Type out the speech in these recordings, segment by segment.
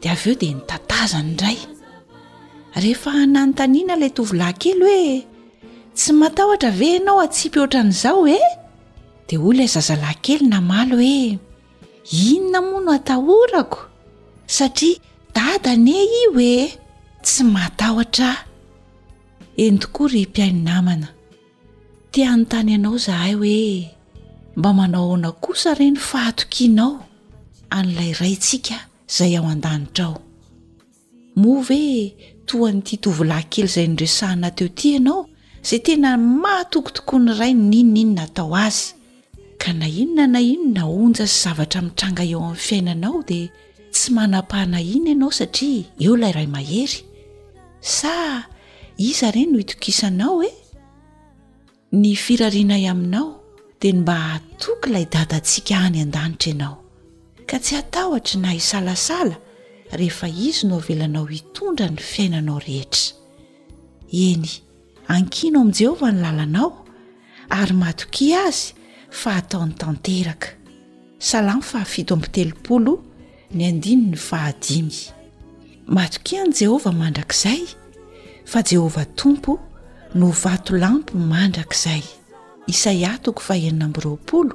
de avy eo de nytatazany indray rehefa hananontaniana ilay tovolahy kely hoe tsy matahotra ve ianao atsipy ohatran'izao e de hoy ilay zazalahy kely namaly hoe inona moa no atahorako satria dada ne i hoe tsy matahotra ah eny tokoa ry mpiaino namana Te hanontany anao zahay hoe mba manao ahoana kosa re ny fahatokianao an'ilay Raintsika izay ao an-danitra ao? Moa ve toa an'ity tovolahy kely izay noresahina teo ity ianao izay tena mahatoky tokoa ny rainy n'inon'inona atao azy? ka na inona na inona onja sy zavatra mitranga eo amin'ny fiainanao dia tsy manam-panahiana ianao satria eo ilay ray mahery sa iza re no hitokisanao e ny firarianay aminao dia ny mba hahatoky ilay dadantsika any an-danitra ianao ka tsy hatahotra na hisalasala rehefa izy no avelanao hitondra ny fiainanao rehetra eny Ankino amin'i Jehovah ny lalanao, ary matokia azy fa hataony tanteraka. Salamo fahafito amby telopolo, ny andininy fahadimy. Matokia an'i Jehovah mandrakizay, fa Jehovah Tompo no vatolampy mandrakizay. Isaia toko fahenina amby roapolo,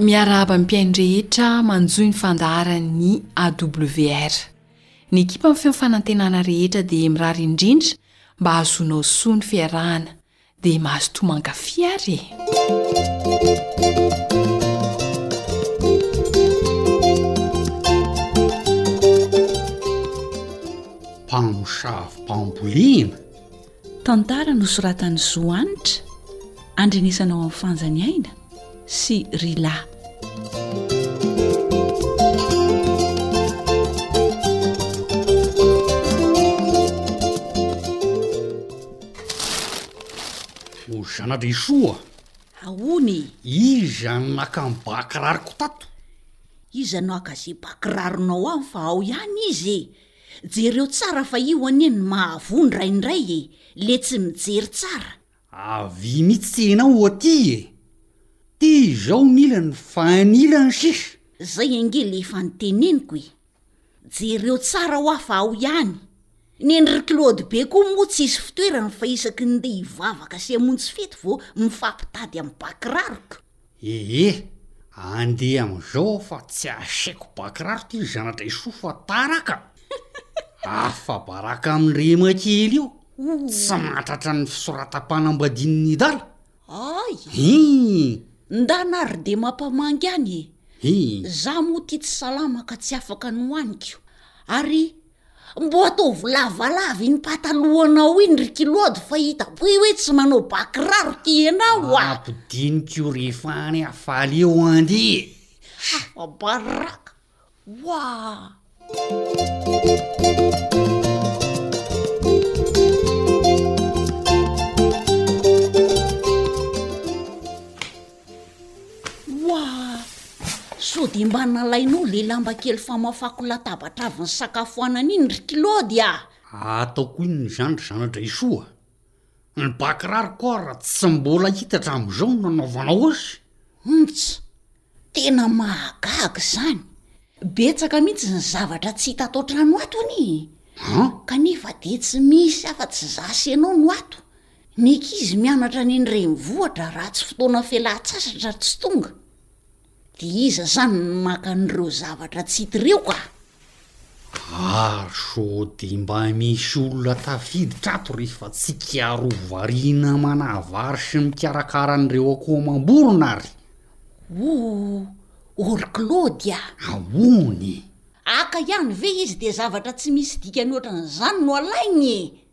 Miarahaba ny mpihaino rehetra manjohy ny fandaharan'ny AWR. Ny ekipan'ny Feon'ny Fanantenana rehetra dia mirary indrindra mba hahazoanao soa ny fiarahana. Dia mazotoa mankafy ary e! Mpamosavim-pambolena. Tantara nosoratan'i Zo Hanitra, andrenesanao amin'ny fanjany aina. sy Rila. Zanadrisoa aony iza naka ny bakirariko tato iza no aka ze bakiraronao aho fa ao ihany izy e jereo tsara fa io anie ny mahavoa ndraindray e le tsy mijery tsara Avia mitsy enao aty e! Ty izao ny ilany fa ny ilany sisa! Zay ange le efa niteneniko e! Jereo tsara hoa fa ao ihany! Nen'ry Claude be koa moa tsisy fitoerany fa isaky ny ndeha hivavaka sy hamonjy fety vao mifampitady amin'ny ba-kiraroko! Ee, andeha amizao aho fa tsy asiako bakiraro ty zana-draisoa fa tara ka! Afa-baraka aminy rema kely io, tsy mahatratra ny fisoratam-panambadian'i Nidala. Ay! Hii! Ndana ary dia mampamangy any e! Hii! Za moa ty tsy salama ka tsy afaka ny hohaniko ary Mbô ataovy lavalava iny patalohanao iny ry Kilôdy fa hita be hoe tsy manao bà kiraro ty ianao a! Ampidiniko io rehefa any Hafali eo andia e! Afa-baraka! Wouah! Oa! Sao dia mba nalainao ilay lamba kely famafako latabatra avy nisakafoanana iny ry Kilaody a! Ataoko inona izany ry zana-draisoa a! Ny bà kiraroko ary tsy mbola hita hatramin'izao ny nanaovanao azy! Humpts! Tena mahagaga izany! Betsaka mihitsy ny zavatra tsy hita ato an-trano ato anie e! An? Kanefa dia tsy misy afa-tsy izaho sy ianao no ato. Ny ankizy mianatra any an-drenivohitra raha tsy fotoana fialan-tsasatra tsy tonga de iza izany no maka an'ireo zavatra tsy hita ireo ka? Ah sao de mba misy olona tafiditra ato re fa tsy kiaro variana manavary sy mikarakara an'ireo akoho amam-borona ary! Ooh ol Claude a! Ahoana e! Haka ihany ve izy de zavatra tsy misy dikany ohatran'izany no alaigny e!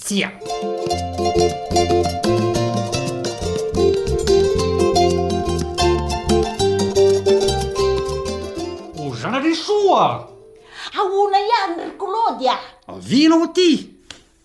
Tsia. Hozana ry soa a! Ahoana ihany ry Claude a! Avia ianao aty!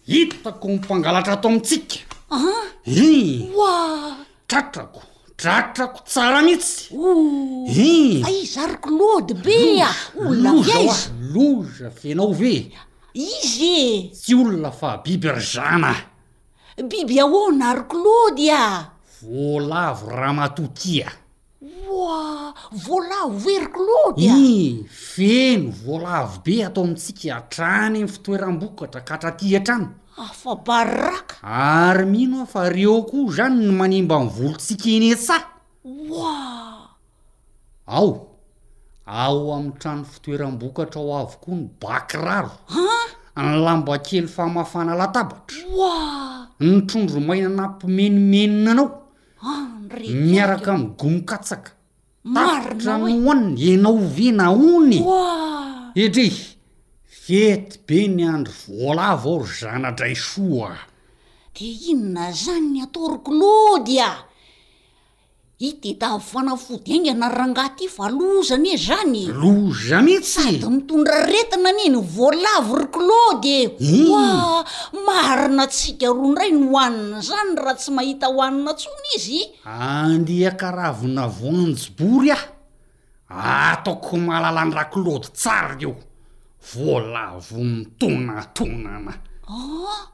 Hitako ny mpangalatra ato amintsika! An? Ih! Wa! Tratrako! Tratrako tsara mihitsy! Oh! Ih! Aiza ry Claude be a! Olona avy aiza? Loza ve ianao ve? Izy e! Tsy olona fa biby ry zana a! Biby ahoana ry Claude a! Voalavo ramatoa ty a! Oa! Voalavo ve ry Claude a! Ii! Feno voalavo be ato amintsika hatrany amin'ny fitoeram-bokatra ka hatraty hatrany. Afa-baraka! Ary mino aho fa reo koa zany no manimba ny volontsika eny an-tsaha! Oa! Ao, ao amin'ny trano fitoeram-bokatra ao avokoa ny ba kiraro, ny lamba kely famafana latabatra, ny trondro maina nampimenomenona anao miaraka amin'ny gomo katsaka tapitra nohanina, ianao ve nahoany e? Edrey, fety be ny andro voalavo ao ry zana-draisoa a! Dia inona izany ny atao ry Claude a? Ity dahavoanafody haingana rangahy ty fa loza anie zany e Loza mihitsy Sady mitondra aretina anie ny voalavo ry Claude e hmm. Oa, marina tsika roa ndray no hanina zany raha tsy mahita hohanina tsony izy Andia karavona voanjobory ah Ataoko malala an raklody tsara io voalavo mitonatonana. An!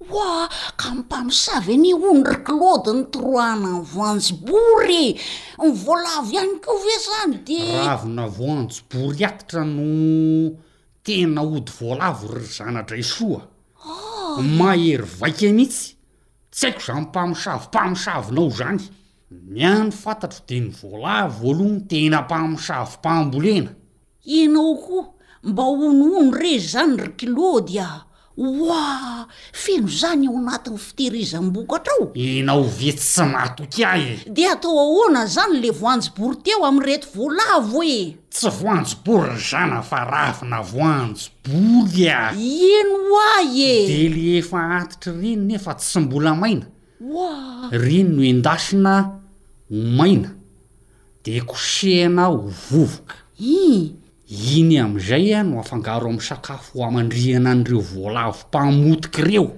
Oa ka mpamosavy anie hono ry klody ny toroahana ny voanjobory e! Ny voalavo ihany koa ve izany dia. Ravina voanjobory atitra no tena ody voalavo ry zanadraisoa. An! Mahery vaika mihitsy Tsy haiko zany mpamosavy mpamosavinao zany, ny ahy ny fantatro de ny voalavo aloha no tena mpamosavy mpambolena. Ianao koa mba hono hono re izany ry kilaody a! Oa! Feno izany ao anatin'ny fitehirizam-bokatra ao? Ianao ve tsy matoky ahy e! Dia atao ahoana izany ilay voanjobory teo amin'ireto voalavo e! Tsy voanjobory zana fa ravina voanjobory a! Ieno ahy e! Dely efa antitry reny nefa tsy mbola maina, reny no endasina ho maina dia kosehana ho vovoka. Iny amin'izay no afangaro amin'ny sakafo hamandrihana an'ireo voalavo mpamotika ireo.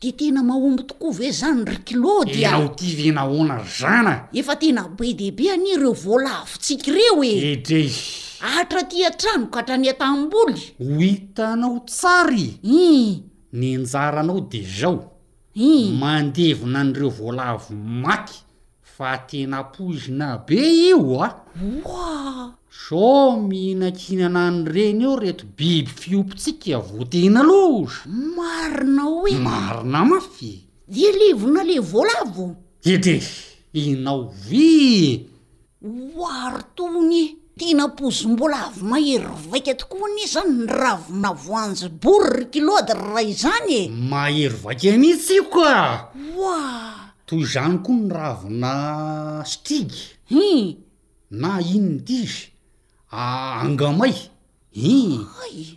De tena mahomby tokoa ve zany ry Claude a? Enao ty ve nahoana ry zana? Efa tena be dia be anie reo vola avontsika reo e! Edrey! Atra aty an-trano ka hatrany an-tanimboly! Ho hitanao tsara i! Ii! Ny anjaranao de zao, Ii! mandevina an'ireo voalavo maty Fa tena poizina be io a! Oa! Zo mihinankinana an'ireny eo reto biby fiompitsika vo tena loza! Marina o e! Marina mafy e! Dia levona le voalavo! Ede! Enao vy e! Oa ry tony e! Tena poizim-boalavo mahery vaika tokoa anie izany ny ravina voanjo bory ry Kilody raha izany e! Mahery vaika mihitsy io ka! Oa! Toy izany koa ny ravina stigy, hii, na inona ity izy, aa angamay, hii,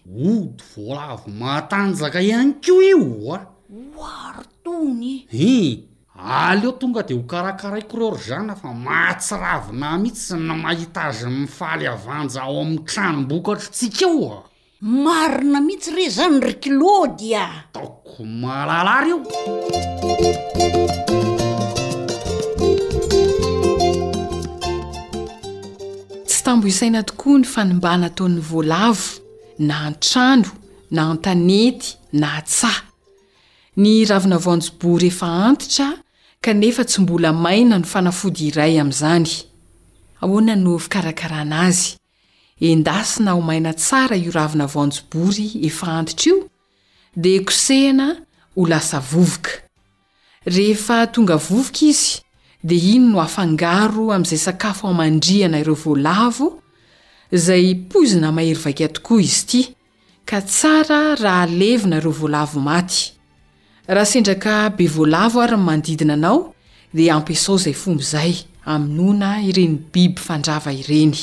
ody voalavo matanjaka ihany koa io oa, Waritony. hii, aleo tonga dia hokarakaraiko ireo ry zana fa mahatsiravina ahy mihitsy ny mahita azy mifaly havanja ao amin'ny tranom-bokatrontsika ao a! Marina mihitsy re zany ry Claude a! Ataoko mahalala ary io! Tsy tambo isaina tokoa ny fanimbàna ataon'ny voalavo na an-trano na an-tanety na an-tsaha. Ny ravina voanjobory efa antitra kanefa tsy mbola maina no fanafody iray amin'izany. Ahoana no fikarakarana azy? Endasina ho maina tsara io ravina voanjobory efa antitra io dia kosehina ho lasa vovoka. Rehefa tonga vovoka izy dia iny no afangaro amin'izay sakafo hamandrihana ireo voalavo izay poizina mahery vaika tokoa izy ity Ka tsara raha alevina ireo voalavo maty. Raha sendra ka be voalavo ary ny manodidina anao dia ampiasao izay fomba izay hamonoana ireny biby fandrava ireny.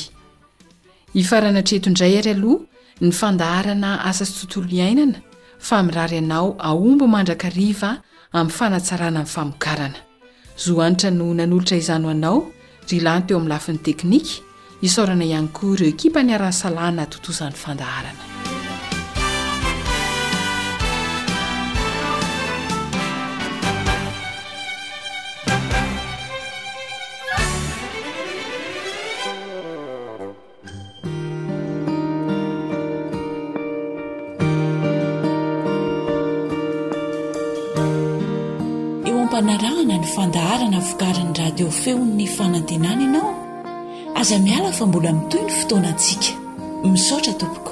Hifarana hatreto indray ary aloha ny fandaharana Asa sy Tontolo iainana fa mirary anao ahomby mandrakariva amin'ny fanatsarana ny famokarana. Zo Hanitra no nanolotra izany ho anao ry Lanto eo amin'ny lafiny teknika, isaorana ihany koa ireo ekipa niara-nisalahy nahatontosa izany fandaharana. Eo am-panarahana ny fandaharana vokarin'ny radio feon'ny fanantenana ianao, aza miala fa mbola mitoy ny fotoana antsika. Misaotra tompoko.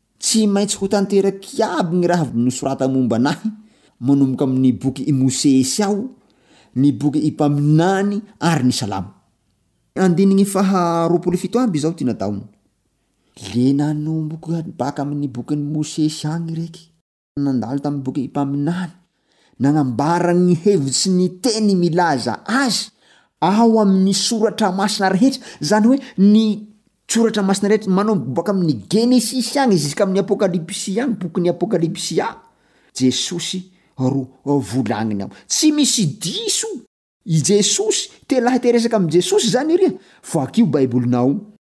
Tsy maintsy ho tanterako iaby ny raha avy nosoratan momba anahy, manomboka amin' ny Boky i Mosesy aho, ny Boky i Mpaminany ary ny Salamo. Andininy faha roapolo fito aby izao ty nataony. Le nanomboka baka amin' ny Bokin' i Mosesy agny reky. nandalo tamin'ny boky Mpaminany, nanambara ny hevitsy ny teny milaza azy ao amin'ny soratra masina rehetra, izany hoe ny soratra masina rehetra, manomboka amin'ny Genesisy any ziskamin'ny Apokalypsy any, bokin'ny Apokalypsy any, Jesosy ro volagniny ao. Tsy misy diso i Jesosy, te lahy te resaka amin'i Jesosy izany iria, vakio Baibolinao.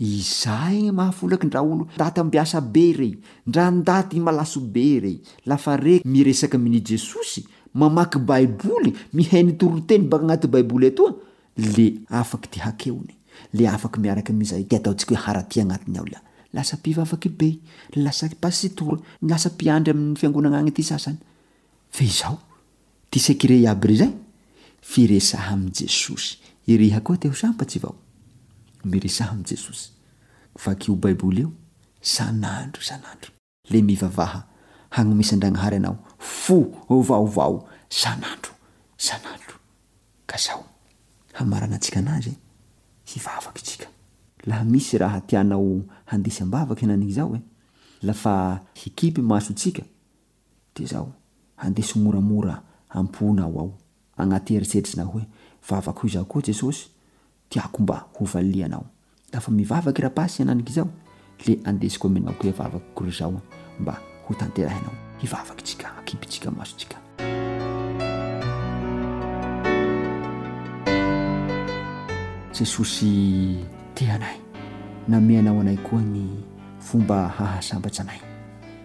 Izay ny maha folaky ndra olo ndaty ambiasa be rey, ndra ndaty malaso be rey, lafa rey miresaka amini Jesosy, mamaky baiboly, mihay ny toriteny baka agnaty baiboly atoa, le afaky ty hakeony, le afaky miaraka amizay ty ataontsika hoe haratia agnatiny ao la lasa mpivavaky bey, lasa pasitora, lasa mpiandry aminy fiangonagna agny ty sasany. Ve izao? Ty sekire iaby ry zay? Firesaha amin'i Jesosy. Iriha koa teo sampa tsy vao? Miresaha amin'i Jesosy. Vakio baiboly io san'andro isan'andro. Le mivavaha hagnomesa Andragnahary anao fo vaovao san'andro isan'andro. Ka zao hamaranantsika anazy e, hivavaka itsika. Laha misy raha tianao handisy ambavaka henan'izao e, la fa hikipy maso tsika Dia izaho handeha simoramora hampoana ao ao agnaty eritreritrina hoe, vavako izaho koa Jesosy, tiako mba ho valianao. Tafa mivavaka i Rapasy hananika izao, le andesiko aminao koa vavako ko ry zao mba ho tanterahinao. Hivavaka tsika, akipy tsika maso tsika. Jesosy tia anay, nameanao anay koa ny fomba hahasambatsa anay.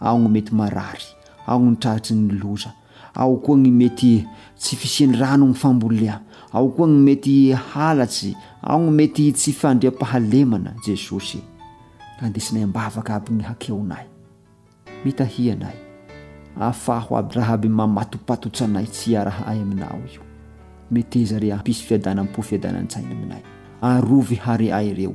Ao gny mety marary, ao gny traritry ny loza, ao koa gny mety tsy fisian'ny rano gny fambolea, ao koa gny mety halatsy, ao gny mety tsy fandriampahalemana, Jesosy e, andesinay am-bavaka aby gny hakeonay. Mitahia anay. Afaho aby raha aby mamatopatotsa anay tsy hiaraha ahy aminao io. Meteza re hampisy fiadanam-po fiadanan-tsaina aminay. Arovy hare ahy reo.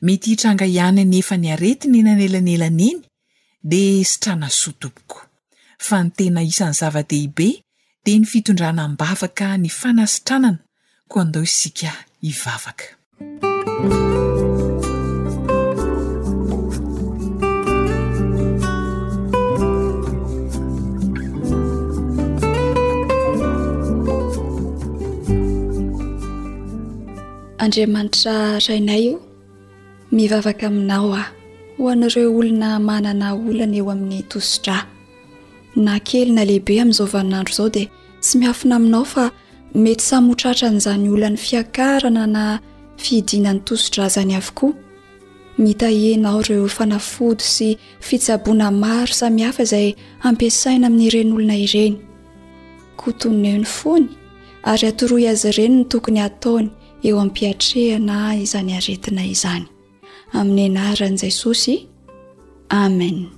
Mety hitranga ihany anefa ny aretina eny anelanelana eny dia sitrana soa tompoko. Fa ny tena isan'ny zava-dehibe dia ny fitondrana am-bavaka ny fanasitranana koa andao isika hivavaka. Andriamanitra Rainay o, mivavaka aminao aho ho an'ireo olona manana olana eo amin'ny tosi-drà, na kely na lehibe amin'izao vaninandro izao dia tsy miafina aminao fa mety samy ho tratran'izany olan'ny fiakarana na fihidiana ny tosi-drà izany avokoa. Mitahiana ianao ireo fanafody sy fitsaboana maro samihafa izay hampiasaina amin'ireny olona ireny. koa toneo ny fony ary atoroy azy ireny ny tokony hataony eo am-piatrehana izany aretina izany. Amin'ny anaran'i Jesosy, Amen.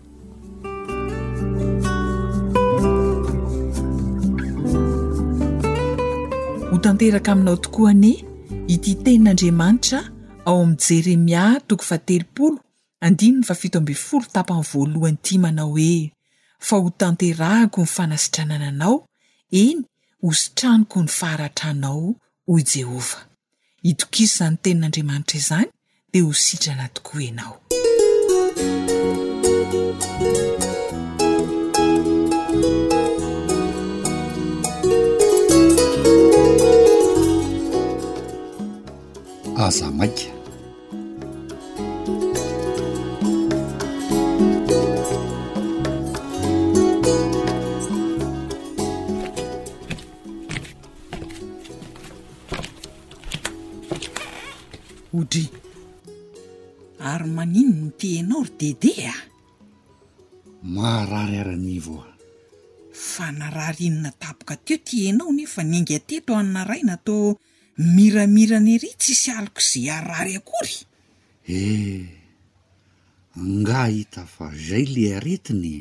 Ho tanteraka aminao tokoa anie ity tenin'Andriamanitra ao amin'ny Jeremia toko fahatelopolo Andininy fahafito ambin'ny folo tapany voalohany ity manao hoe, Fa hotanterahiko ny fanasitranana anao, eny, hositraniko ny faharatranao, hoy Jehovah. Itokiso izany tenin'Andriamanitra izany, dia ho sitrana tokoa ianao. Aza maika. Audrey, ary manino no tianao ry Dede a? Ah? Maharary ara-nivo aho. Fa narary inona tapoka teo tianao nefa ninga teto aho naraina to Miramirana ery tsisy aloka izay harary akory? Eh! Angaha hita fa zay le aretiny e!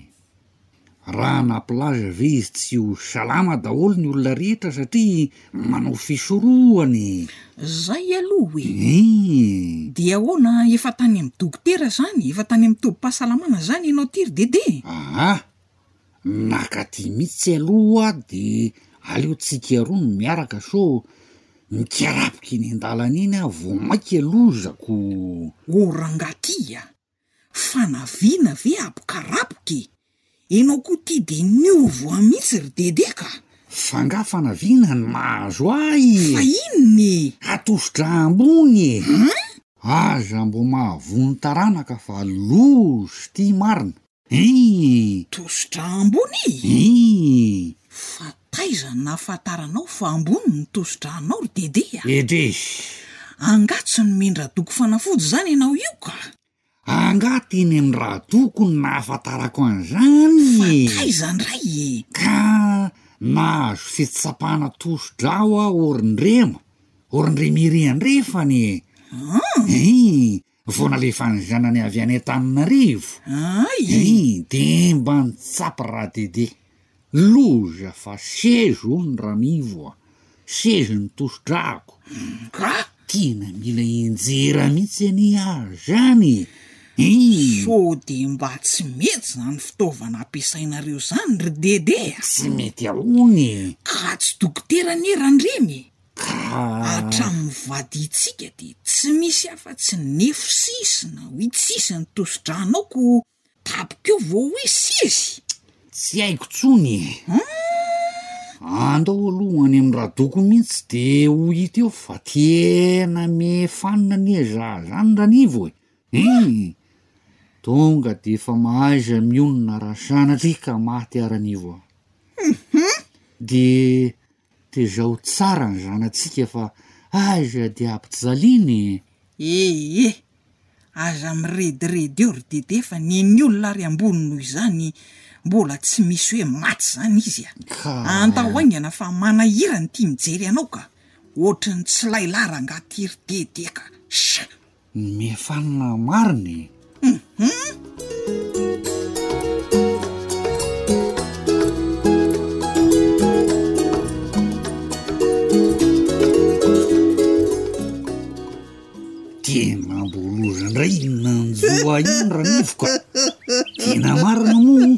Raha ana plage ve izy tsy ho salama daholo ny olona rehetra satria manao fisorohana e! Zay aloha e! Eeh! De ahoana efa tany amin'ny dokotera zany, efa tany amin'ny tobim-pahasalamana zany ianao ty ry Dede? Ahah! Maka aty mitsy aloha de aleo tsika roa no miaraka sao mikarapika eny an-dalana eny aho vao mainka lozako ô rangah ty a! fanaviana ve abokaraboka e! enao koa ty de niova oa mitsy ry Dede ka! Fa ngah fanaviana no mahazo ahy e! Fa inona e! Hatosodra ambony e! An! Aza mbo mahavono taranaka fa lozz ty marina! Iiii! Tosi-drà ambony e! Iiii! Fa taiza no nahafantaranao fa ambony ny tosi-drànao ry Dede a! Dede! Angaha tsy nomendra doko fanafody izany ianao io ka! Angaha teny amin'ny radoko no nahafantarako an'izany e! Fa taiza indray e! Ka nahazo fitsapana tosi-drà ho'aho ry Ndrema, ry Ndremire andrefana e! An! Iiii! Vao nalefa ny zanany avy any Antananarivo ii dia mba nitsapy Radede. Loza fa sezy hono ny Ranivo a! Sezy ny tosi-drako. Ka? Tena mila enjera mihitsy anie aho zany e! Sao dia mba tsy mety izany fitaovana ampiasainareo izany ry Dede a! Tsy mety ahoana e? Ka tsy dokotera anie Randriana e! Hatramin'ny vadintsika dia tsy misy afa-tsy nefo sisa na witsy sisa ny tosi-drànao ko tapok'eo vao hoe sisy. Tsy haiko tsony e! Andao aloha any amin'ny radoko mihitsy de ho hita eo fa tena mihefanina anie za zany Ranivo e! Hum! Tonga de efa mahaiza mionona raha sanatria ka maty aho Ranivo a! Hum! Dia. Tezaho tsara ny zanatsika fa aiza dia ampijaliana e! Ee! Aza mirediredy eo ry Dédé fa nen'ny olona ary ambony noho izany mbola tsy misy hoe maty izany izy a! Ka. Andao haingana fa manahirana ity mijery anao ka! Ohatry ny tsy lahilahy rangaha ity ry Dédé ka! Sha! ny miha fanina marina e tena mboloza ndray inona njo ahiany ranivoka tena marina moa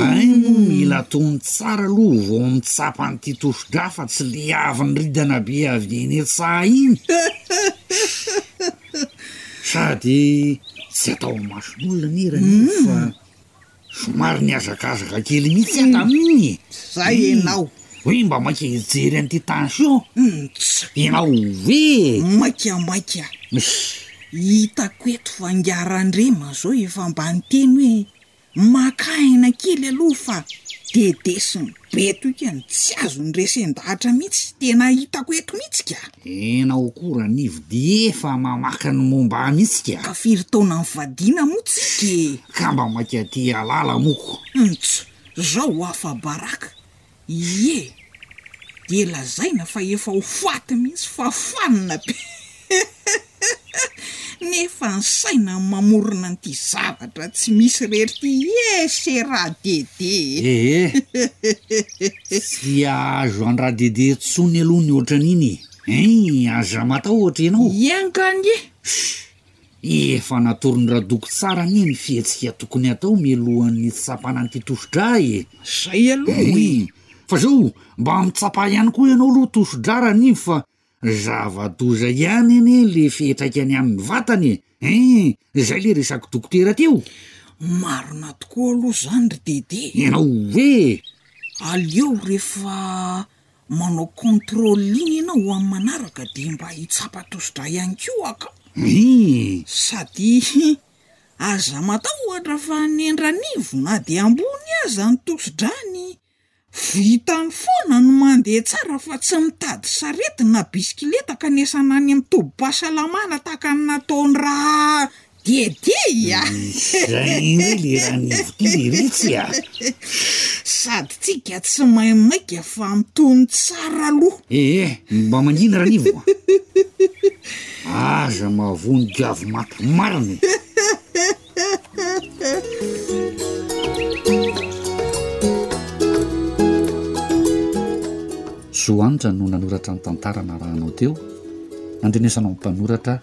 Ay moa mila tony tsara aloha vao mitsapa an'ity tosi-drà fa tsy le avy niridana be avy eny an-tsaha iny sady tsy atao amason'olona anie ranio fa somary nihazakazaka kely mihitsy aho tamin'iny e zay ianao hoe mba mainka hijery an'ity tension ianao ve maika maika hitako eto fa ngiaran-drema zao efa mba niteny hoe Maka aina kely aloha fa dede sy ny beto ika no tsy azony resen-dahatra mihitsy, tena hitako eto mihitsy ka. Enao koa Ranivo dia efa mamaka ny momba ahy mihitsy ka. Ka firy taona nivadiana moa tsika e! Ka mba maika te hialala moa ko. Ntsy, zao ho afa-baraka, Ie! Dia lazaina fa efa ho faty mihitsy fa fanina be nefa ny saina no mamorona an'ity zavatra tsy misy rery ity ie se Radede e! Ee! Tsy azo an-dRadede intsony aloha ny ohatran'iny e! Ein! Aza matahotra ianao! Enga anie! Shh! Efa natoron'i Radoko tsara anie ny fihetsika tokony hatao mialohan'ny hitsapana an'ity tosidra e! Zay aloha e! Fa zao mba mitsapa ihany koa ianao aloha tosidra raha nivo fa zava-doza ihany anie le fihetraikany amin'ny vatana e! Hein! Zay le resak'i dokotera teo! Marina tokoa aloha zany ry Dede! Ianao hoe? Aleo rehefa Manao contrôle ligne ianao ho amin'ny manaraka dia mba hitsapa tosidra ihany koa ka. Sady aza matahotra fa ny andranivo na dia ambony aza ny tosidrany, vitany foana ny mandeha tsara fa tsy mitady sarety na bisikileta ka nesana any amin'ny tobim-pahasalamana tahaka ny nataon'i Ra Dia dia a! Izay indray le Ranivo ty le ritsy a! Sady tsika tsy maimaika fa mitony tsara aloha. Ee, mba mangina Ranivo a! Aza mahavoa ny goavy maty marina e! Soa Hanitra no nanoratra ny tantara narahanao teo, nandrenesanao ny mpanoratra.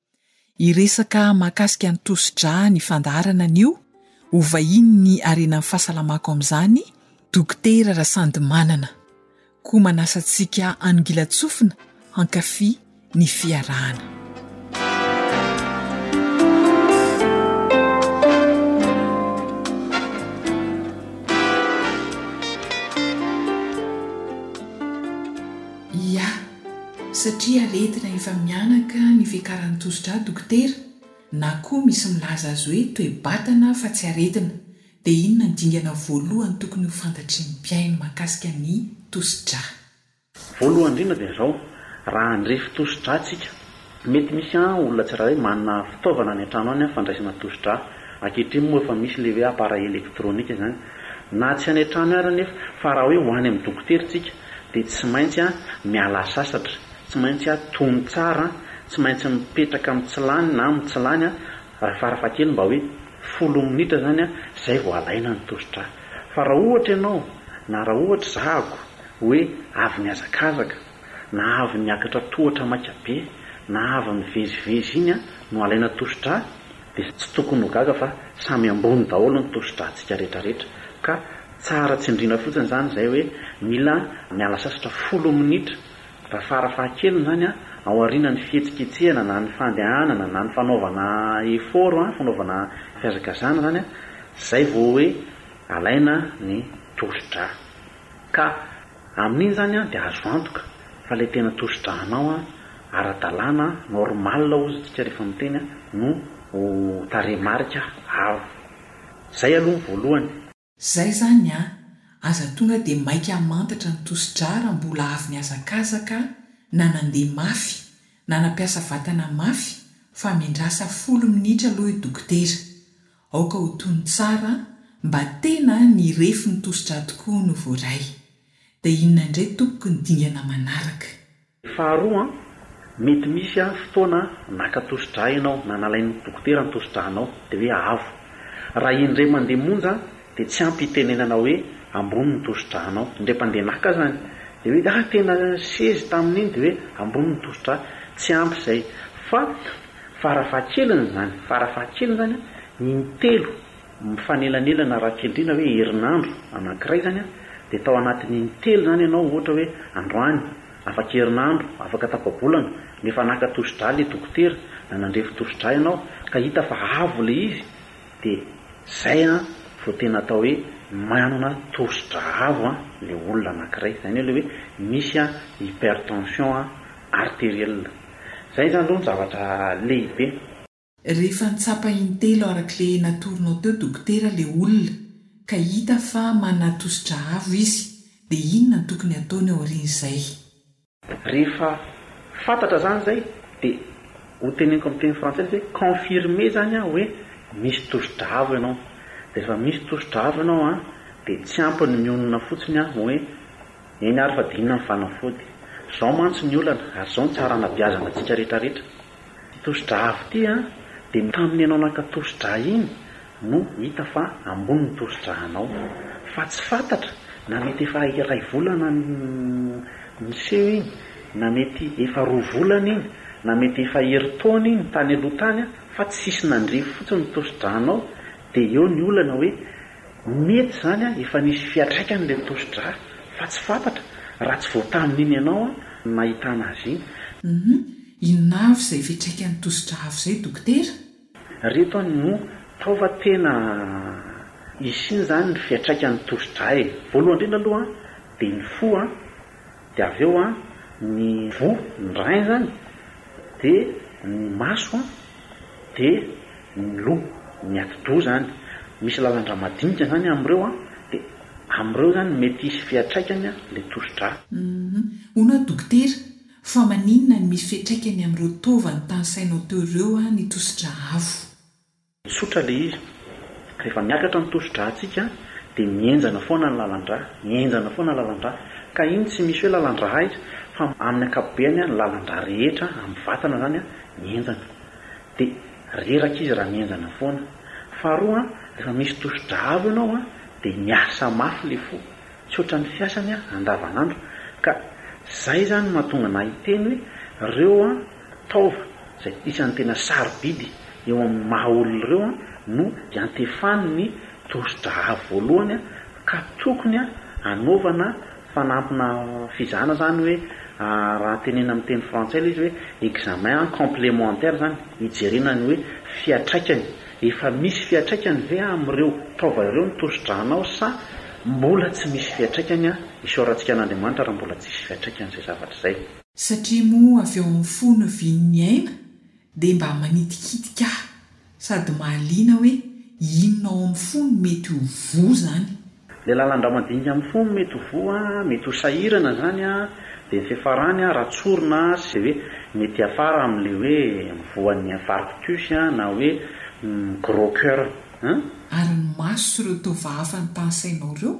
Hiresaka mahakasika ny tosi-drà ny fandaharana anio, ho vahinin'ny harenan'ny fahasalamako amin'izany, Dokotera Rasandimanana. Koa manasa antsika hanongilan-tsofina hankafy ny fiarahana. Satria aretina efa mihanaka ny fiakaran'ny tosidra dokotera na koa misy milaza azy hoe toe-batana fa tsy aretina dia inona ny dingana voalohany tokony ho fantatrin'ny mpihaino mahakasika ny tosidra? Voalohany indrindra dia izao, raha handrefy tosidra tsika, Mety misy olona tsirairay manana fitaovana any an-trano any fandraisana tosidra. Ankehitriny moa efa misy ilay hoe appareil électronique izany. Na tsy any an-trano ary anefa fa raha hoe ho any amin'ny dokotera isika dia tsy maintsy miala sasatra, tsy maintsy tony tsara, tsy maintsy mipetraka amin'ny tsy lany na amin'ny tsy lany raha farafahakeliny mba hoe folo minitra izany izay vao alaina ny tosidra. Fa raha ohatra ianao na raha ohatra zahako hoe avy nihazakazaka, na avy niakatra tohatra maika be na avy mivezivezy iny no alaina tosidra dia tsy tokony ho gaga fa samy ambony daholo ny tosidratsika retraretra ka tsara tsindrina fotsiny zany zay hoe mila miala sasatra folo minitra raha fara faha keliny zany ao aoriana ny fihetsiketsehana na ny fandehanana na ny fanaovana effort fanaovana fihazakazana zany zay vao hoe alaina ny tosidra ka Amin'iny izany dia azo antoka fa ilay tena tosi-drahanao ara-dalàna, normal hozy isika rehefa miteny, no ho tarehimarika avo. Izay aloha ny voalohany. Izay izany an! Aza tonga dia maika hamantatra ny tosi-drà raha mbola avy nihazakazaka na nandeha mafy na nampiasa vatana mafy fa amendrasa folo minitra aloha io dokotera. Aoka ho toy ny tsara mba tena ny refy ny tosi-drà tokoa no voaray. Dia inona indray tompoko ny dingana manaraka? Faharoa, mety misy fotoana naka tosi-drà ianao na nalain'ny dokotera ny tosi-drànao dia hoe avo. Raha indray mandeha monja dia tsy ampy hitenenana hoe ambony ny tosi-drànao. Indray mpandeha naka aza dia hoe ah tena sezy tamin'iny dia hoe ambony ny tosi-drà. Tsy ampy izay. Fa Farafahakeliny izany, farafahakeliny izany an, in-telo mifanelanelana raha kendrena hoe herinandro anankiray izany an, dia tao anatin'ny in-telo izany ianao ohatra hoe androany, afakerinandro, afaka tapa-bolana, no efa naka tosi-drà ilay dokotera na nandrefy tosi-drà ianao ka hita fa avo ilay izy dia izay an vao tena atao hoe manana tosi-drà avo an ilay olona anankiray, izay no hoe misy an hypertension an arterielle. Izay izany aloha no zavatra lehibe. Rehefa nitsapa intelo arak'ilay natoronao teo dokotera ilay olona ka hita fa manana tosidra avo izy dia inona no tokony hataony aorian'izay? Rehefa fantatra izany izay dia ho teneniko amin'ny teny frantsay izy hoe confirmer izany an hoe misy tosidra avo ianao. Dia rehefa misy tosidra avo ianao an dia tsy ampy ny mionona fotsiny an hoe Eny ary fa dinina ny fanafody. Zao mantsy ny olana ary zao ny tsara hanabeazana antsika rehetra rehetra. Ty tosi-drà avy ty an, dia tamin'ny ianao naka tosi-drà iny no hita fa ambony ny tosi-drà anao. Fa tsy fantatra na mety efa iray volana niseho iny, na mety efa roa volana iny, na mety efa herintaona iny tany aloha tany an, fa tsisy nandre fotsiny ny tosi-drà anao, dia eo ny olana hoe, Mety izany efa nisy fiatraikany ilay tosi-drà fa tsy fantatra raha tsy vao tamin'iny ianao no nahitana azy iny. Humm, inona avy izay fiatraikan'ny tosi-drà avy izay dokotera? Reto an no tao fa tena hisy iny izany ny fiatraikan'ny tosi-drà e! Voalohany indrindra aloha dia ny fo an! Dia avy eo an, ny voa, ny rein izany, dia ny maso an, dia ny loha, ny atidoha izany. Misy lalan-drà madinika izany amin'ireo an, dia amin'ireo izany mety hisy fiantraikany an, ilay tosi-drà. Humm. Hono aho dokotera, fa maninona no misy fiantraikany amin'ireo taovan'ny tanisainao teo ireo an, ny tosi-drà avo? Tsotra ilay izy, rehefa miakatra ny tosi-drantsika dia mihenjana foana ny lalan-dra, mihenjana foana ny lalan-dra, ka iny tsy misy hoe lalan-dra aiza fa amin'ny ankapobeny ny lalan-dra rehetra amin'ny vatana izany mihenjana, dia reraka izy raha mihenjana foana. Faharoa, rehefa misy tosi-dra avo ianao dia miasa mafy ilay fo, tsy ohatran'ny fiasany andavanandro, ka izay izany no mahatonga anah hiteny hoe ireo Taova, izay isan'ny tena sarobidy eo amin'ny maha olona ireo, no iantefan'ny tosi-draharaha voalohany ka tokony hanaovana fanampina fizahana izany hoe, raha tenenina amin'ny teny frantsay ilay izy hoe examen complémentaire izany, hijerena ny hoe fiatraikany, efa misy fiatraikany ve amin'ireo taova ireo ny tosi-drahanao sa mbola tsy misy fiatraikany, isaorantsika an'Andriamanitra raha mbola tsisy fiatraikany izay zavatra izay. Satria moa avy ao amin'ny fo no vian'ny aina dia mba manitikitika ahy sady mahaliana hoe inona ao amin'ny fo no mety ho voa izany. Ilay lalan-drà mandinika amin'ny fo no mety ho voa, mety ho sahirana izany an, dia ny fiafarany an, raha tsorina an, izay hoe mety hiafara amin'ilay hoe voan'ny infarctus an, na hoe gros coeur an. Ary ny maso sy ireo taova hafa ny tany sainao ireo?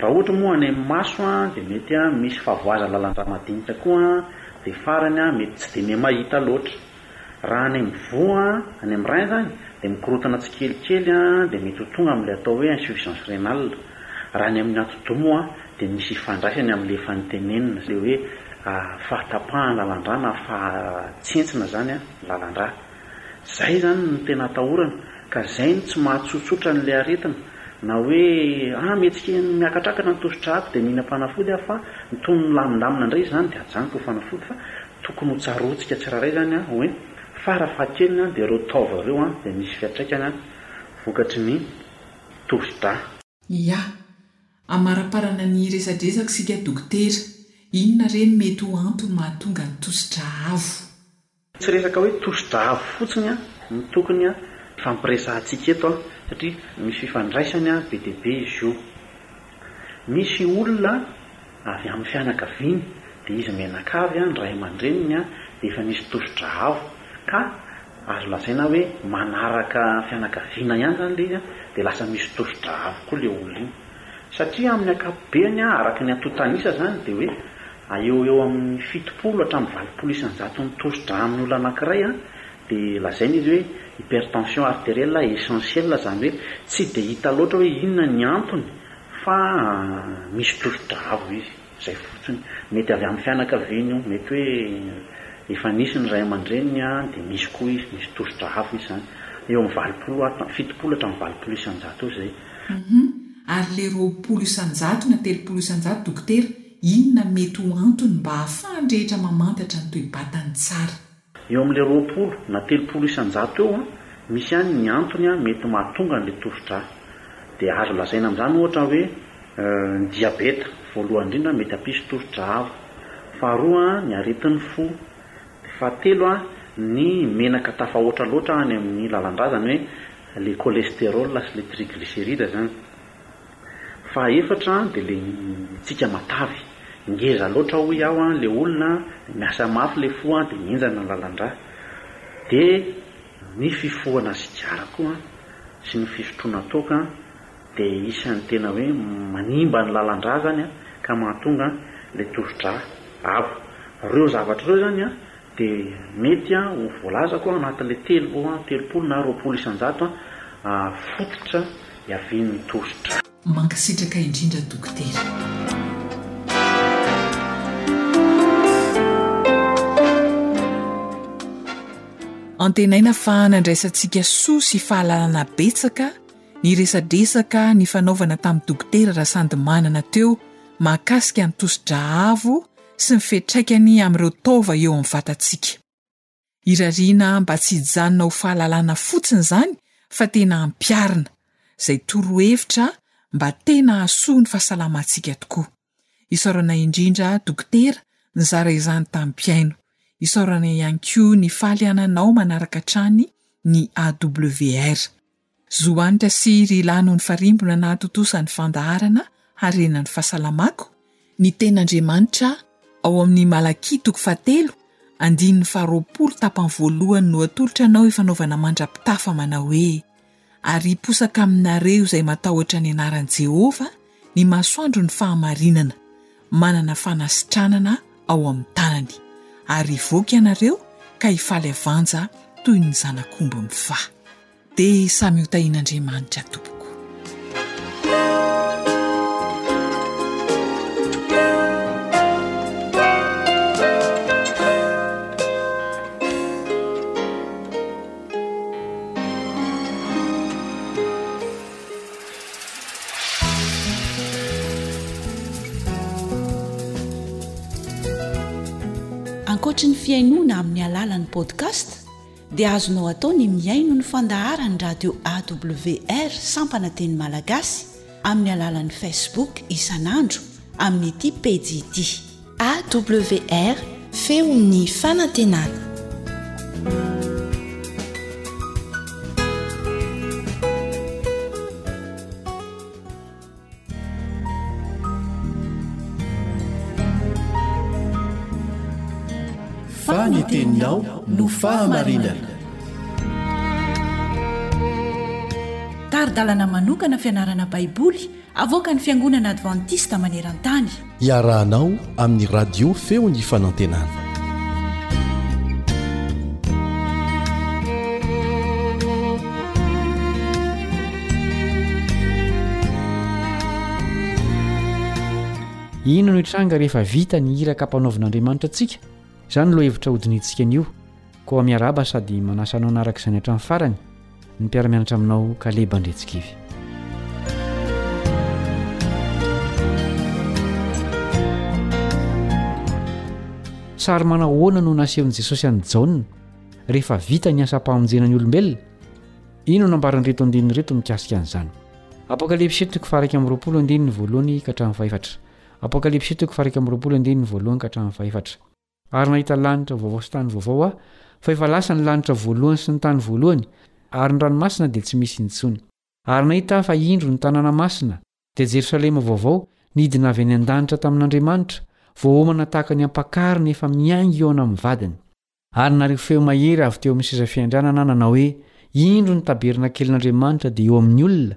Raha ohatra moa any amin'ny maso dia mety misy fahavoazan'ny lalan-drà madinika koa dia farany mety tsy dia mihamaita loatra. Raha any amin'ny voa, any amin'ny rein izany dia mikorontana tsikelikely dia mety ho tonga amin'ilay atao hoe insuffisance rénale. Raha any amin'ny atidoha moa dia misy ifandraisany amin'ilay efa notenenina, ilay hoe fahatapahan'ny lalan-drà na fahatsentsina izany ny lalan-drà. Izay izany no tena atahorana ka izay no tsy mahatsotsotra an'ilay aretina na hoe ah mihetsika miakatrakatra ny tosidràko dia mihinam-panafody aho fa nitony nilamindamina indray izany dia ajanoko ny fanafody fa tokony ho tsaroantsika tsirairay izany an hoe fara fahakeliny an dia ireo taova ireo an dia misy fiantraikany an vokatry ny tosidrà. Ia. Hamaraparana ny resadresaka isika dokotera, inona re no mety ho antony mahatonga ny tosidrà avo? Tsy resaka hoe tosidra avo fotsiny no tokony hifampiresahantsika eto satria misy fifandraisany be dia be izy io. Misy olona avy amin'ny fianakaviany dia izy menaka avy ny ray aman-dreniny dia efa misy tosidra avo ka azo lazaina hoe manaraka fianakaviana ihany izany ilay izy dia lasa misy tosidra avo koa ilay olona iny. Satria amin'ny ankapobeny araka ny antontan'isa izany dia hoe a Eo ho eo amin'ny fitopolo hatramin'ny valopolo isan-jato ny tosi-drà amin'ny olona anankiray a dia lazaina izy hoe hypertension arterielle a essentielle izany hoe tsy dia hita loatra hoe inona ny antony fa misy tosi-drà avo izy izay fotsiny. Mety avy amin'ny fianakaviany io, mety hoe efa nisy ny ray aman-dreniny a dia misy koa izy, misy tosi-drà avo izy izany. Eo amin'ny valopolo hatram-, fitopolo hatramin'ny valopolo isan-jato eo izay. Humm ary le roapolo isan-jato na telopolo isan-jato dokotera Inona no mety ho antony mba hahafahan'ny rehetra mamantatra ny toe-batany tsara? Eo amin'ilay roapolo na telopolo isan-jato eo, misy ihany ny antony mety mahatonga an'ilay tosidra. Dia azo lazaina amin'izany ohatra hoe, ny diabeta, voalohany indrindra, mety hampisy tosidra avo. Faharoa, ny aretin'ny fo. Dia fahatelo, ny menaka tafahoatra loatra any amin'ny lalan-dra, izany hoe ilay cholesterol sy ilay triglycéride izany. Faha efatra dia le mitsiaka matavy. Ngeza loatra hoy aho an le olona an, miasa mafy le fo an dia mihenjana ny lalandrà. Dia ny fifohana sigara koa an, sy ny fisotroana toaka an, dia isan'ny tena hoe manimba ny lalandrà zany an, ka mahatonga an le tosidrà abo. Reo zavatra reo zany an dia mety ho voalazako anatin'ilay telo, telopolo na roapolo isan-jato fototra iavian'ny tosidra. Mankasitraka indrindra Dokotera. Antenaina fa nandraisantsika soa sy fahalalana betsaka ny resadresaka nifanaovana tamin'i Dokotera Rasandimanana teo mahakasika ny tosidra avo sy ny fiantraikany amin'ireo taova eo amin'ny vatantsika. Irariana mba tsy hijanona ho fahalalana fotsiny izany fa tena ampiharina, izay torohevitra mba tena hahasoa ny fahasalamantsika tokoa. Isaorana indrindra Dokotera nizara izany tamin'ny mpihaino. Isaorana ihany koa ny fahaliananao manaraka hatrany ny AWR. Zohanitra sy ry lahy no nifarimbona nahatontosa ny fandaharana harena ny fahasalamako ny ten'Andriamanitra ao amin'ny Malakia toko fahatelo andininy faharoapolo tapany voalohany no atolotra anao ifanaovana mandra-pitafa manao hoe ary hiposaka aminareo izay matahotra ny anaran'i Jehovah ny masoandron'ny fahamarinana manana fanasitranana ao amin'ny tanany ary hivoaka ianareo ka hifaly havanja toy ny zanak'omby mifaha Dia samy ho tahian'Andriamanitra tompoko. Ankoatry ny fihainoana amin'ny alalan'ny podcast, dia azonao atao ny mihaino ny fandaharan'ny radio AWR sampana teny malagasy amin'ny alalan'ny Facebook isan'andro amin'ity pejy ity. AWR, feon'ny fanantenana. Fa ny teninao no fahamarinana. Tari-dalana manokana fianarana Baiboly avoakan'ny Fiangonana Advantista maneran-tany. Iarahanao amin'ny radio feo ny fanantenana. Inona no hitranga rehefa vita ny iraka ampanaovin'Andriamanitra antsika? Izany ny lohahevitra hodinihintsika anio. Koa miarahaba sady manasa anao hanaraka izany hatramin'ny farany ny mpiara-mianatra aminao Kaleba Andriantsikivy. Sary manahoana no nasehon'i Jesosy an'i Jaona rehefa vita ny asam-pamonjena ny olombelona? Inona no ambaran'ireto andininy ireto mikasika an'izany? Apokalypsy toko faha-iraika amby roapolo andininy voalohany ka hatramin'ny fahefatra. Apokalypsy toko faha-iraika amby roapolo andininy voalohany ka hatramin'ny fahefatra. Ary nahita lanitra vaovao sy tany vaovao aho, fa efa lasa ny lanitra voalohany sy ny tany voalohany, ary ny ranomasina dia tsy misy intsony. Ary nahita aho fa indro ny tanàna masina, dia Jerosalema vaovao, nidina avy any an-danitra tamin'Andriamanitra, voaomana tahaka ny ampakarina efa miainga eo ana amin'ny vadiny. Ary narivo feo mahery avy teo amin'ny seza fiandrianana nanao hoe, Indro ny tabernakelin'Andriamanitra dia eo amin'ny olona,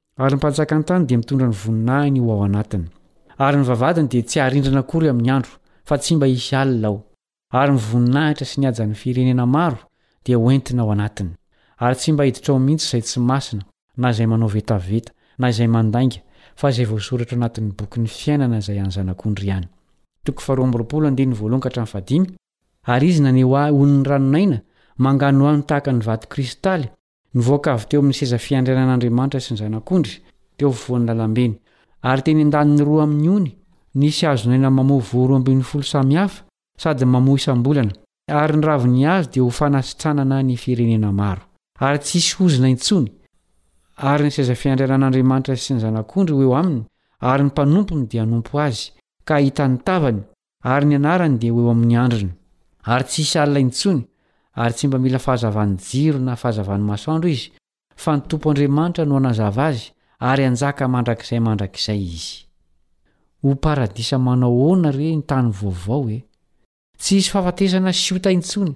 Ary ny mpanjakan-tany dia mitondra ny voninahiny ho ao anatiny. Ary ny vavahadiny dia tsy haharindrana akory amin'ny andro, fa tsy mba hisy alina ao. Ary ny voninahitra sy ny hajan'ny firenena maro dia ho entina ao anatiny. Ary tsy mba hiditra ao mihitsy izay tsy masina, na izay manao vetaveta, na izay mandainga, fa izay voasoratra ao anatin'ny bokin'ny fiainana izay an'ny Zanak'ondry ihany. Toko faharoa amby roapolo andininy voalohany ka hatramin'ny fahadimy. Ary izy naneho ahy ho ny ranon'aina manganohano tahaka ny vato kristaly Nivoaka avy teo amin'ny seza fiandrianan'Andriamanitra sy ny Zanak'ondry, teo afovoan'ny lalam-beny. Ary teny an-daniny roa amin'ny ony, nisy hazon'aina mamoa voa roa ambin'ny folo samy hafa, sady mamoa isam-bolana. Ary ny ravin' ny hazo dia ho fanasitranana ny firenena maro. Ary tsy hisy ozona intsony. Ary ny seza fiandrianan'Andriamanitra sy ny Zanak'ondry ho eo aminy, ary ny mpanompony dia hanompo azy, ka hahita ny tavany, Ary ny anarany dia ho eo amin'ny andriny. Ary tsy hisy alina intsony, ary tsy mba mila fahazavan'ny jiro na fahazavan'ny masoandro izy, fa ny Tompo Andriamanitra no hanazava azy, ary hanjaka mandrakizay mandrakizay izy. Ho paradisa manao ahoana re ny tany vaovao e! Tsy hisy fahafatesana sy ota intsony,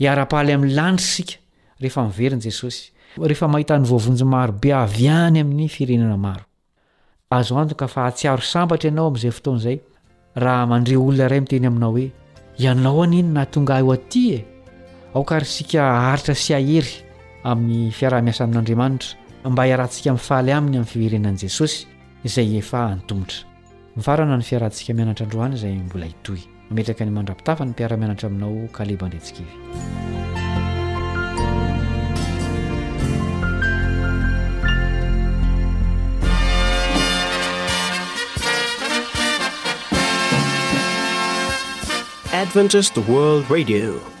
Hiara-paly amin'ny lanitra isika rehefa miverina i Jesosy, rehefa mahita ny voavonjy maro be avy any amin'ny firenena maro. Azo antoka fa hahatsiaro sambatra ianao amin'izay fotoana izay, raha mandre olona iray miteny aminao hoe, Ianao anie no nahatonga ahy ho atỳ e! Aoka àry isika haharitra sy hahery amin'ny fiaraha-miasa amin'Andriamanitra, mba hiarahantsika mifaly aminy amin'ny fiverenan'i Jesosy, izay efa antomotra. Mifarana ny fiarahantsika mianatra androany izay mbola hitohy. Mametraka ny mandra-pitafa ny mpiara-mianatra aminao Kaleba Andriantsikivy. Adventist World Radio.